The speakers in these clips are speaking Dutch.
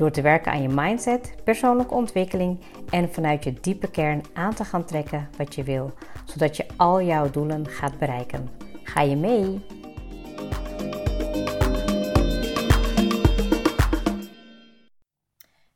Door te werken aan je mindset, persoonlijke ontwikkeling en vanuit je diepe kern aan te gaan trekken wat je wil, zodat je al jouw doelen gaat bereiken. Ga je mee?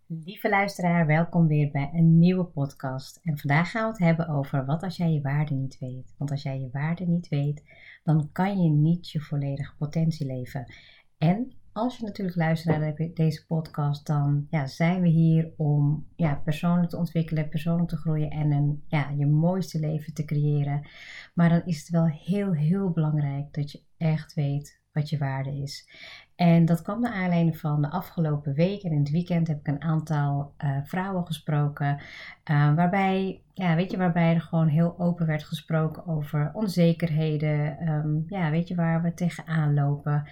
Lieve luisteraar, welkom weer bij een nieuwe podcast. En vandaag gaan we het hebben over wat als jij je waarde niet weet. Want als jij je waarde niet weet, dan kan je niet je volledige potentie leven. En als je natuurlijk luistert naar deze podcast, dan ja, zijn we hier om ja, persoonlijk te ontwikkelen, persoonlijk te groeien en een, ja, je mooiste leven te creëren. Maar dan is het wel heel, heel belangrijk dat je echt weet wat je waarde is. En dat kwam naar aanleiding van de afgelopen week. En in het weekend heb ik een aantal uh, vrouwen gesproken. Uh, waarbij, ja, weet je, waarbij er gewoon heel open werd gesproken over onzekerheden. Um, ja, weet je, waar we tegenaan lopen.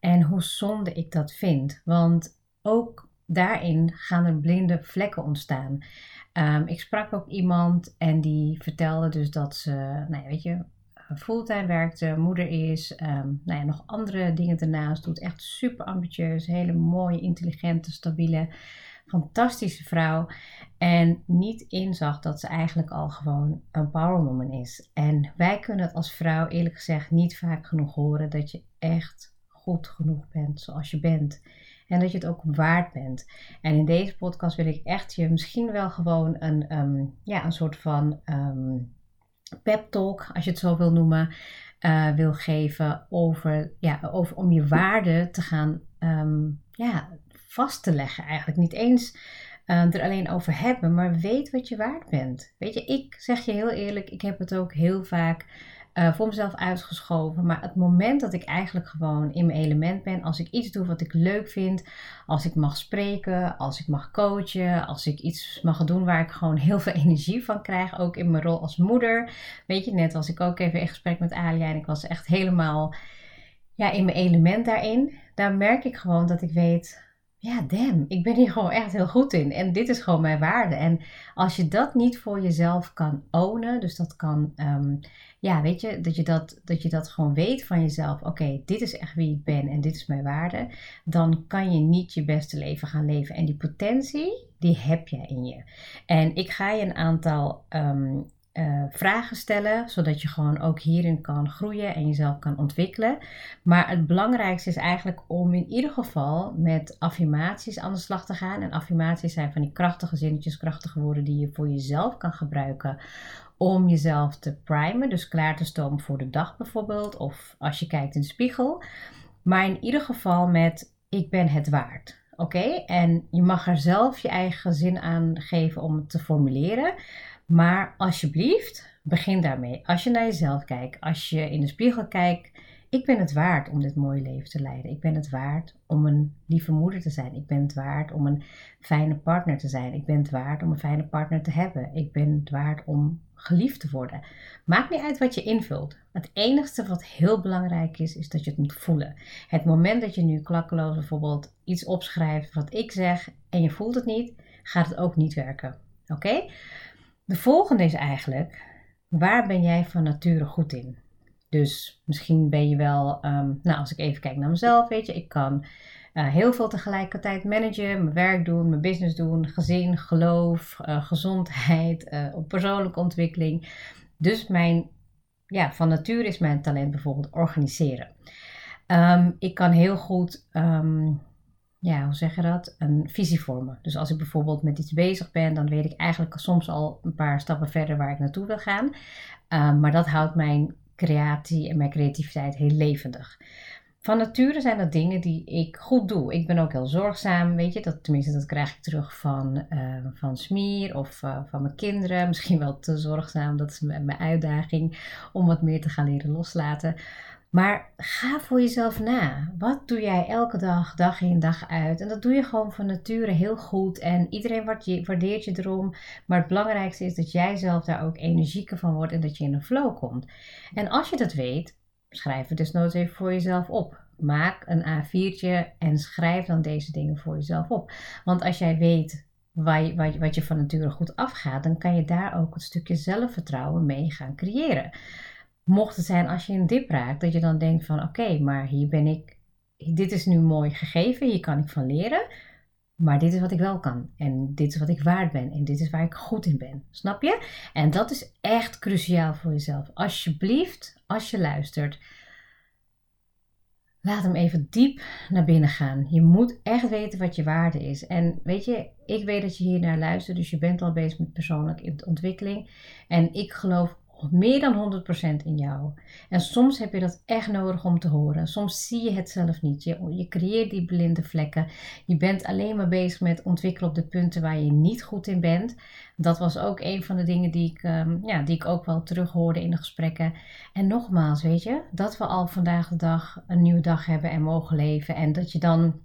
En hoe zonde ik dat vind. Want ook daarin gaan er blinde vlekken ontstaan. Um, ik sprak ook iemand en die vertelde dus dat ze, nou ja, weet je, fulltime werkte, moeder is, um, nou ja, nog andere dingen daarnaast doet. Echt super ambitieus, hele mooie, intelligente, stabiele, fantastische vrouw. En niet inzag dat ze eigenlijk al gewoon een powerwoman is. En wij kunnen het als vrouw eerlijk gezegd niet vaak genoeg horen dat je echt genoeg bent zoals je bent. En dat je het ook waard bent. En in deze podcast wil ik echt je misschien wel gewoon een, um, ja, een soort van um, pep talk, als je het zo wil noemen, uh, wil geven over, ja, over om je waarde te gaan um, ja, vast te leggen. Eigenlijk niet eens er alleen over hebben, maar weet wat je waard bent. Weet je, ik zeg je heel eerlijk, ik heb het ook heel vaak uh, voor mezelf uitgeschoven. Maar het moment dat ik eigenlijk gewoon in mijn element ben, als ik iets doe wat ik leuk vind, als ik mag spreken, als ik mag coachen, als ik iets mag doen waar ik gewoon heel veel energie van krijg, ook in mijn rol als moeder. Weet je, net was ik ook even in gesprek met Alia en ik was echt helemaal ja, in mijn element daarin. Daar merk ik gewoon dat ik weet, ja, damn, ik ben hier gewoon echt heel goed in. En dit is gewoon mijn waarde. En als je dat niet voor jezelf kan ownen, dus dat kan, um, ja, weet je, dat je dat, dat je dat gewoon weet van jezelf. Oké, dit is echt wie ik ben en dit is mijn waarde. Dan kan je niet je beste leven gaan leven. En die potentie, die heb je in je. En ik ga je een aantal um, uh, vragen stellen, zodat je gewoon ook hierin kan groeien en jezelf kan ontwikkelen. Maar het belangrijkste is eigenlijk om in ieder geval met affirmaties aan de slag te gaan. En affirmaties zijn van die krachtige zinnetjes, krachtige woorden die je voor jezelf kan gebruiken om jezelf te primen, dus klaar te stomen voor de dag bijvoorbeeld, of als je kijkt in de spiegel. Maar in ieder geval met ik ben het waard. Oké, en je mag er zelf je eigen zin aan geven om het te formuleren. Maar alsjeblieft, begin daarmee. Als je naar jezelf kijkt, als je in de spiegel kijkt, ik ben het waard om dit mooie leven te leiden. Ik ben het waard om een lieve moeder te zijn. Ik ben het waard om een fijne partner te zijn. Ik ben het waard om een fijne partner te hebben. Ik ben het waard om geliefd te worden. Maakt niet uit wat je invult. Het enige wat heel belangrijk is, is dat je het moet voelen. Het moment dat je nu klakkeloos bijvoorbeeld iets opschrijft wat ik zeg en je voelt het niet, gaat het ook niet werken. Oké? De volgende is eigenlijk, waar ben jij van nature goed in? Dus misschien ben je wel, um, nou als ik even kijk naar mezelf, weet je, ik kan uh, heel veel tegelijkertijd managen, mijn werk doen, mijn business doen, gezin, geloof, uh, gezondheid, uh, persoonlijke ontwikkeling. Dus mijn, ja, van nature is mijn talent bijvoorbeeld organiseren. Um, ik kan heel goed um, ja, hoe zeg je dat? Een visie vormen. Dus als ik bijvoorbeeld met iets bezig ben, dan weet ik eigenlijk soms al een paar stappen verder waar ik naartoe wil gaan. Um, maar dat houdt mijn creatie en mijn creativiteit heel levendig. van nature zijn dat dingen die ik goed doe. Ik ben ook heel zorgzaam, weet je. Dat, tenminste, dat krijg ik terug van, uh, van Smier of uh, van mijn kinderen. Misschien wel te zorgzaam, dat is mijn uitdaging om wat meer te gaan leren loslaten. Maar ga voor jezelf na. Wat doe jij elke dag, dag in dag uit? En dat doe je gewoon van nature heel goed. En iedereen waardeert je erom. Maar het belangrijkste is dat jij zelf daar ook energieker van wordt en dat je in een flow komt. En als je dat weet, schrijf het dus nooit even voor jezelf op. Maak een A4'tje en schrijf dan deze dingen voor jezelf op. Want als jij weet wat je van nature goed afgaat, dan kan je daar ook een stukje zelfvertrouwen mee gaan creëren mocht het zijn als je een dip raakt, dat je dan denkt van oké, maar hier ben ik, dit is nu mooi gegeven, hier kan ik van leren, maar dit is wat ik wel kan en dit is wat ik waard ben en dit is waar ik goed in ben. Snap je? En dat is echt cruciaal voor jezelf. Alsjeblieft, als je luistert, laat hem even diep naar binnen gaan. Je moet echt weten wat je waarde is. En weet je, ik weet dat je hier naar luistert, dus je bent al bezig met persoonlijke ontwikkeling. En ik geloof meer dan 100% in jou. En soms heb je dat echt nodig om te horen. Soms zie je het zelf niet. Je, je creëert die blinde vlekken. Je bent alleen maar bezig met ontwikkelen op de punten waar je niet goed in bent. Dat was ook een van de dingen die ik, um, ja, die ik ook wel terughoorde in de gesprekken. En nogmaals, weet je, dat we al vandaag de dag een nieuwe dag hebben en mogen leven. En dat je dan,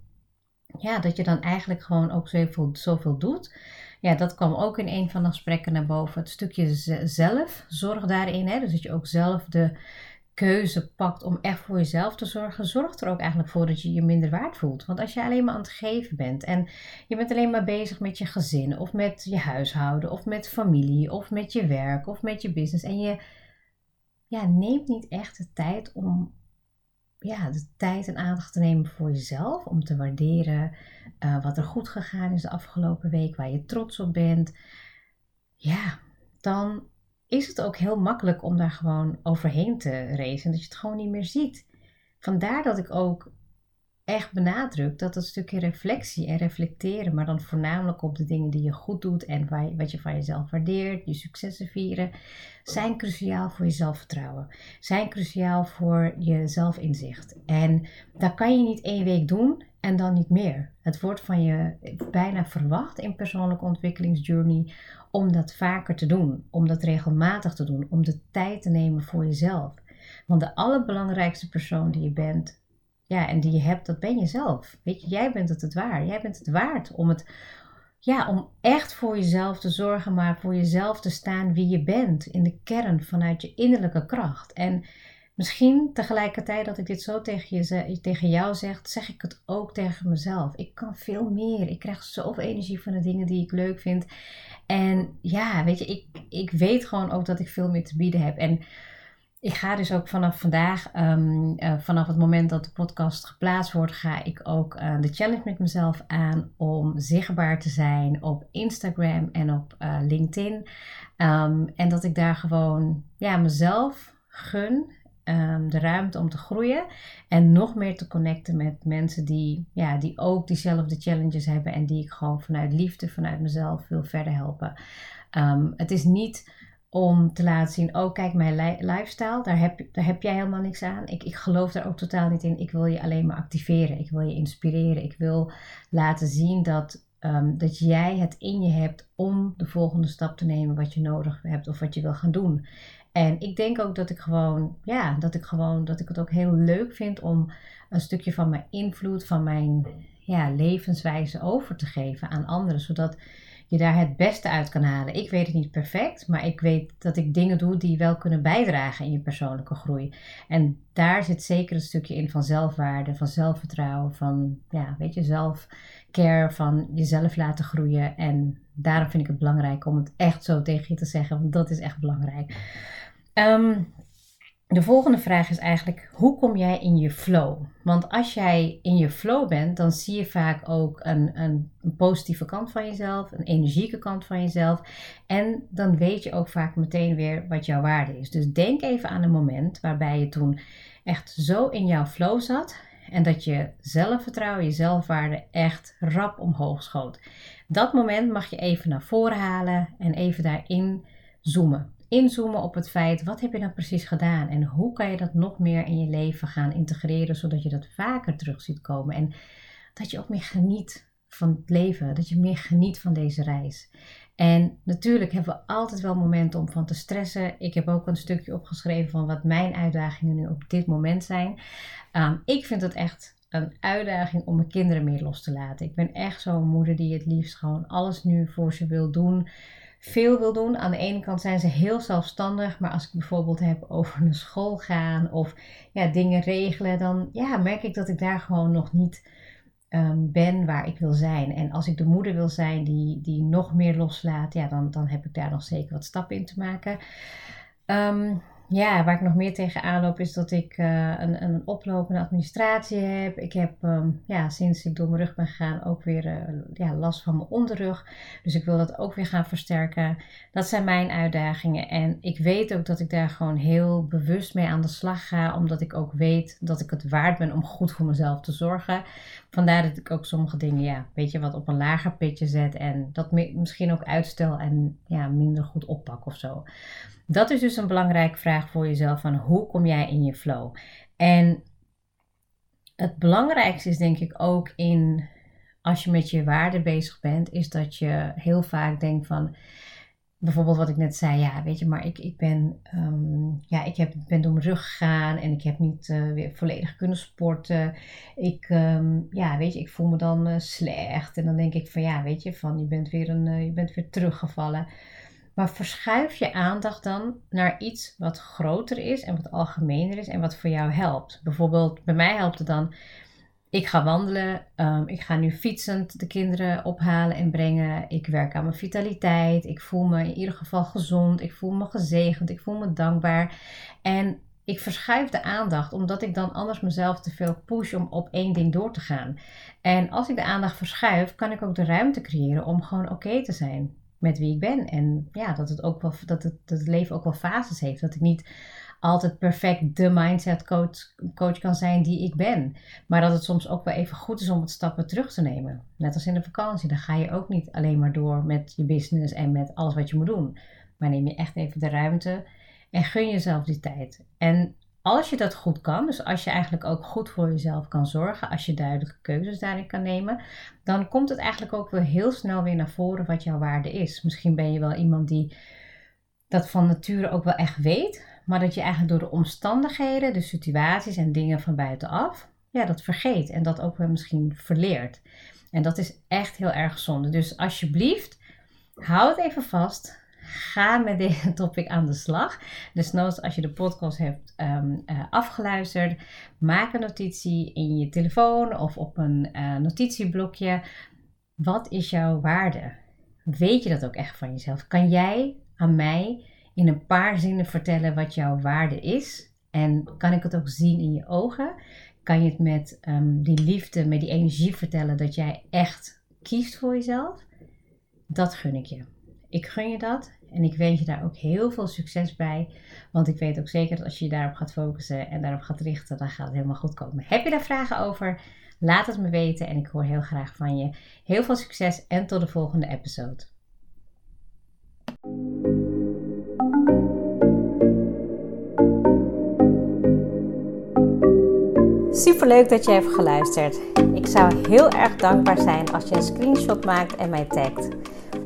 ja, dat je dan eigenlijk gewoon ook zoveel, zoveel doet ja, dat kwam ook in een van de gesprekken naar boven. Het stukje zelf, zorg daarin. Hè? Dus dat je ook zelf de keuze pakt om echt voor jezelf te zorgen, zorgt er ook eigenlijk voor dat je je minder waard voelt. Want als je alleen maar aan het geven bent en je bent alleen maar bezig met je gezin of met je huishouden of met familie of met je werk of met je business en je ja, neemt niet echt de tijd om ja, de tijd en aandacht te nemen voor jezelf. Om te waarderen uh, wat er goed gegaan is de afgelopen week, waar je trots op bent. Ja, dan is het ook heel makkelijk om daar gewoon overheen te racen. Dat je het gewoon niet meer ziet. Vandaar dat ik ook echt benadrukt dat dat stukje reflectie en reflecteren, maar dan voornamelijk op de dingen die je goed doet en wat je van jezelf waardeert, je successen vieren, zijn cruciaal voor je zelfvertrouwen. Zijn cruciaal voor je zelfinzicht. En dat kan je niet één week doen en dan niet meer. Het wordt van je bijna verwacht in persoonlijke ontwikkelingsjourney om dat vaker te doen, om dat regelmatig te doen, om de tijd te nemen voor jezelf. Want de allerbelangrijkste persoon die je bent, ja, en die je hebt, dat ben je zelf. Weet je, jij bent het het waard. Jij bent het waard om het, ja, om echt voor jezelf te zorgen, maar voor jezelf te staan wie je bent in de kern vanuit je innerlijke kracht. En misschien tegelijkertijd dat ik dit zo tegen, je, tegen jou zeg, zeg ik het ook tegen mezelf. Ik kan veel meer. Ik krijg zoveel energie van de dingen die ik leuk vind. En ja, weet je, ik, ik weet gewoon ook dat ik veel meer te bieden heb. En ik ga dus ook vanaf vandaag, ehm, eh, vanaf het moment dat de podcast geplaatst wordt, ga ik ook uh, de challenge met mezelf aan om zichtbaar te zijn op Instagram en op uh, LinkedIn. Um, en dat ik daar gewoon ja, mezelf gun um, de ruimte om te groeien en nog meer te connecten met mensen die, ja, die ook diezelfde challenges hebben en die ik gewoon vanuit liefde, vanuit mezelf wil verder helpen. het is niet om te laten zien, oh kijk mijn lifestyle, daar heb, daar heb jij helemaal niks aan. Ik, ik geloof daar ook totaal niet in. Ik wil je alleen maar activeren. Ik wil je inspireren. Ik wil laten zien dat, um, dat jij het in je hebt om de volgende stap te nemen wat je nodig hebt of wat je wil gaan doen. En ik denk ook dat ik gewoon, ja, dat ik gewoon, dat ik het ook heel leuk vind om een stukje van mijn invloed, van mijn ja, levenswijze over te geven aan anderen. Zodat je daar het beste uit kan halen. Ik weet het niet perfect, maar ik weet dat ik dingen doe die wel kunnen bijdragen in je persoonlijke groei. En daar zit zeker een stukje in van zelfwaarde, van zelfvertrouwen, van ja, weet je, zelfcare, van jezelf laten groeien. En daarom vind ik het belangrijk om het echt zo tegen je te zeggen, want dat is echt belangrijk. Um, de volgende vraag is eigenlijk: hoe kom jij in je flow? Want als jij in je flow bent, dan zie je vaak ook een, een, positieve kant van jezelf, een energieke kant van jezelf. En dan weet je ook vaak meteen weer wat jouw waarde is. Dus denk even aan een moment waarbij je toen echt zo in jouw flow zat. En dat je zelfvertrouwen, je zelfwaarde echt rap omhoog schoot. Dat moment mag je even naar voren halen en even daarin zoomen. Inzoomen op het feit, wat heb je dan precies gedaan? En hoe kan je dat nog meer in je leven gaan integreren, zodat je dat vaker terug ziet komen? En dat je ook meer geniet van het leven, dat je meer geniet van deze reis. En natuurlijk hebben we altijd wel momenten om van te stressen. Ik heb ook een stukje opgeschreven van wat mijn uitdagingen nu op dit moment zijn. Um, ik vind het echt een uitdaging om mijn kinderen meer los te laten. Ik ben echt zo'n moeder die het liefst gewoon alles nu voor ze wil doen. Veel wil doen. Aan de ene kant zijn ze heel zelfstandig, maar als ik bijvoorbeeld heb over naar school gaan of ja, dingen regelen, dan ja, merk ik dat ik daar gewoon nog niet Ehm, ben waar ik wil zijn. En als ik de moeder wil zijn die, die nog meer loslaat, ja, dan, dan heb ik daar nog zeker wat stappen in te maken. Um, ja, waar ik nog meer tegen aanloop is dat ik uh, een, een oplopende administratie heb. Ik heb um, ja, sinds ik door mijn rug ben gegaan ook weer uh, ja, last van mijn onderrug. Dus ik wil dat ook weer gaan versterken. Dat zijn mijn uitdagingen. En ik weet ook dat ik daar gewoon heel bewust mee aan de slag ga. Omdat ik ook weet dat ik het waard ben om goed voor mezelf te zorgen. Vandaar dat ik ook sommige dingen, ja, weet je, wat op een lager pitje zet. En dat misschien ook uitstel en ja, minder goed oppak of zo. Dat is dus een belangrijke vraag voor jezelf: van hoe kom jij in je flow? En het belangrijkste is denk ik ook in als je met je waarde bezig bent, is dat je heel vaak denkt van bijvoorbeeld wat ik net zei, ja, weet je, maar ik, ik ben, um, ja, ik heb, ben door mijn rug gegaan en ik heb niet uh, weer volledig kunnen sporten. Ik, um, ja, weet je, ik voel me dan uh, slecht en dan denk ik van, ja, weet je, van je bent weer, een, uh, je bent weer teruggevallen. Maar verschuif je aandacht dan naar iets wat groter is en wat algemener is en wat voor jou helpt. Bijvoorbeeld, bij mij helpt het dan, ik ga wandelen, um, ik ga nu fietsend de kinderen ophalen en brengen. Ik werk aan mijn vitaliteit, ik voel me in ieder geval gezond, ik voel me gezegend, ik voel me dankbaar. En ik verschuif de aandacht, omdat ik dan anders mezelf te veel push om op één ding door te gaan. En als ik de aandacht verschuif, kan ik ook de ruimte creëren om gewoon oké te zijn met wie ik ben. En ja, dat het, ook wel, dat, het, dat het leven ook wel fases heeft. Dat ik niet altijd perfect de mindset coach, coach kan zijn die ik ben. Maar dat het soms ook wel even goed is om het stappen terug te nemen. Net als in de vakantie. Dan ga je ook niet alleen maar door met je business en met alles wat je moet doen. Maar neem je echt even de ruimte en gun jezelf die tijd. En als je dat goed kan, dus als je eigenlijk ook goed voor jezelf kan zorgen, als je duidelijke keuzes daarin kan nemen, dan komt het eigenlijk ook wel heel snel weer naar voren wat jouw waarde is. Misschien ben je wel iemand die dat van nature ook wel echt weet, maar dat je eigenlijk door de omstandigheden, de situaties en dingen van buitenaf, ja, dat vergeet en dat ook wel misschien verleert. En dat is echt heel erg zonde. Dus alsjeblieft, hou het even vast ga met deze topic aan de slag. Dus als je de podcast hebt um, uh, afgeluisterd, maak een notitie in je telefoon of op een uh, notitieblokje. Wat is jouw waarde? Weet je dat ook echt van jezelf? Kan jij aan mij in een paar zinnen vertellen wat jouw waarde is? En kan ik het ook zien in je ogen? Kan je het met um, die liefde, met die energie vertellen dat jij echt kiest voor jezelf? Dat gun ik je. Ik gun je dat en ik wens je daar ook heel veel succes bij. Want ik weet ook zeker dat als je je daarop gaat focussen en daarop gaat richten, dan gaat het helemaal goed komen. Heb je daar vragen over? Laat het me weten en ik hoor heel graag van je. Heel veel succes en tot de volgende episode. Super leuk dat je hebt geluisterd. Ik zou heel erg dankbaar zijn als je een screenshot maakt en mij tagt.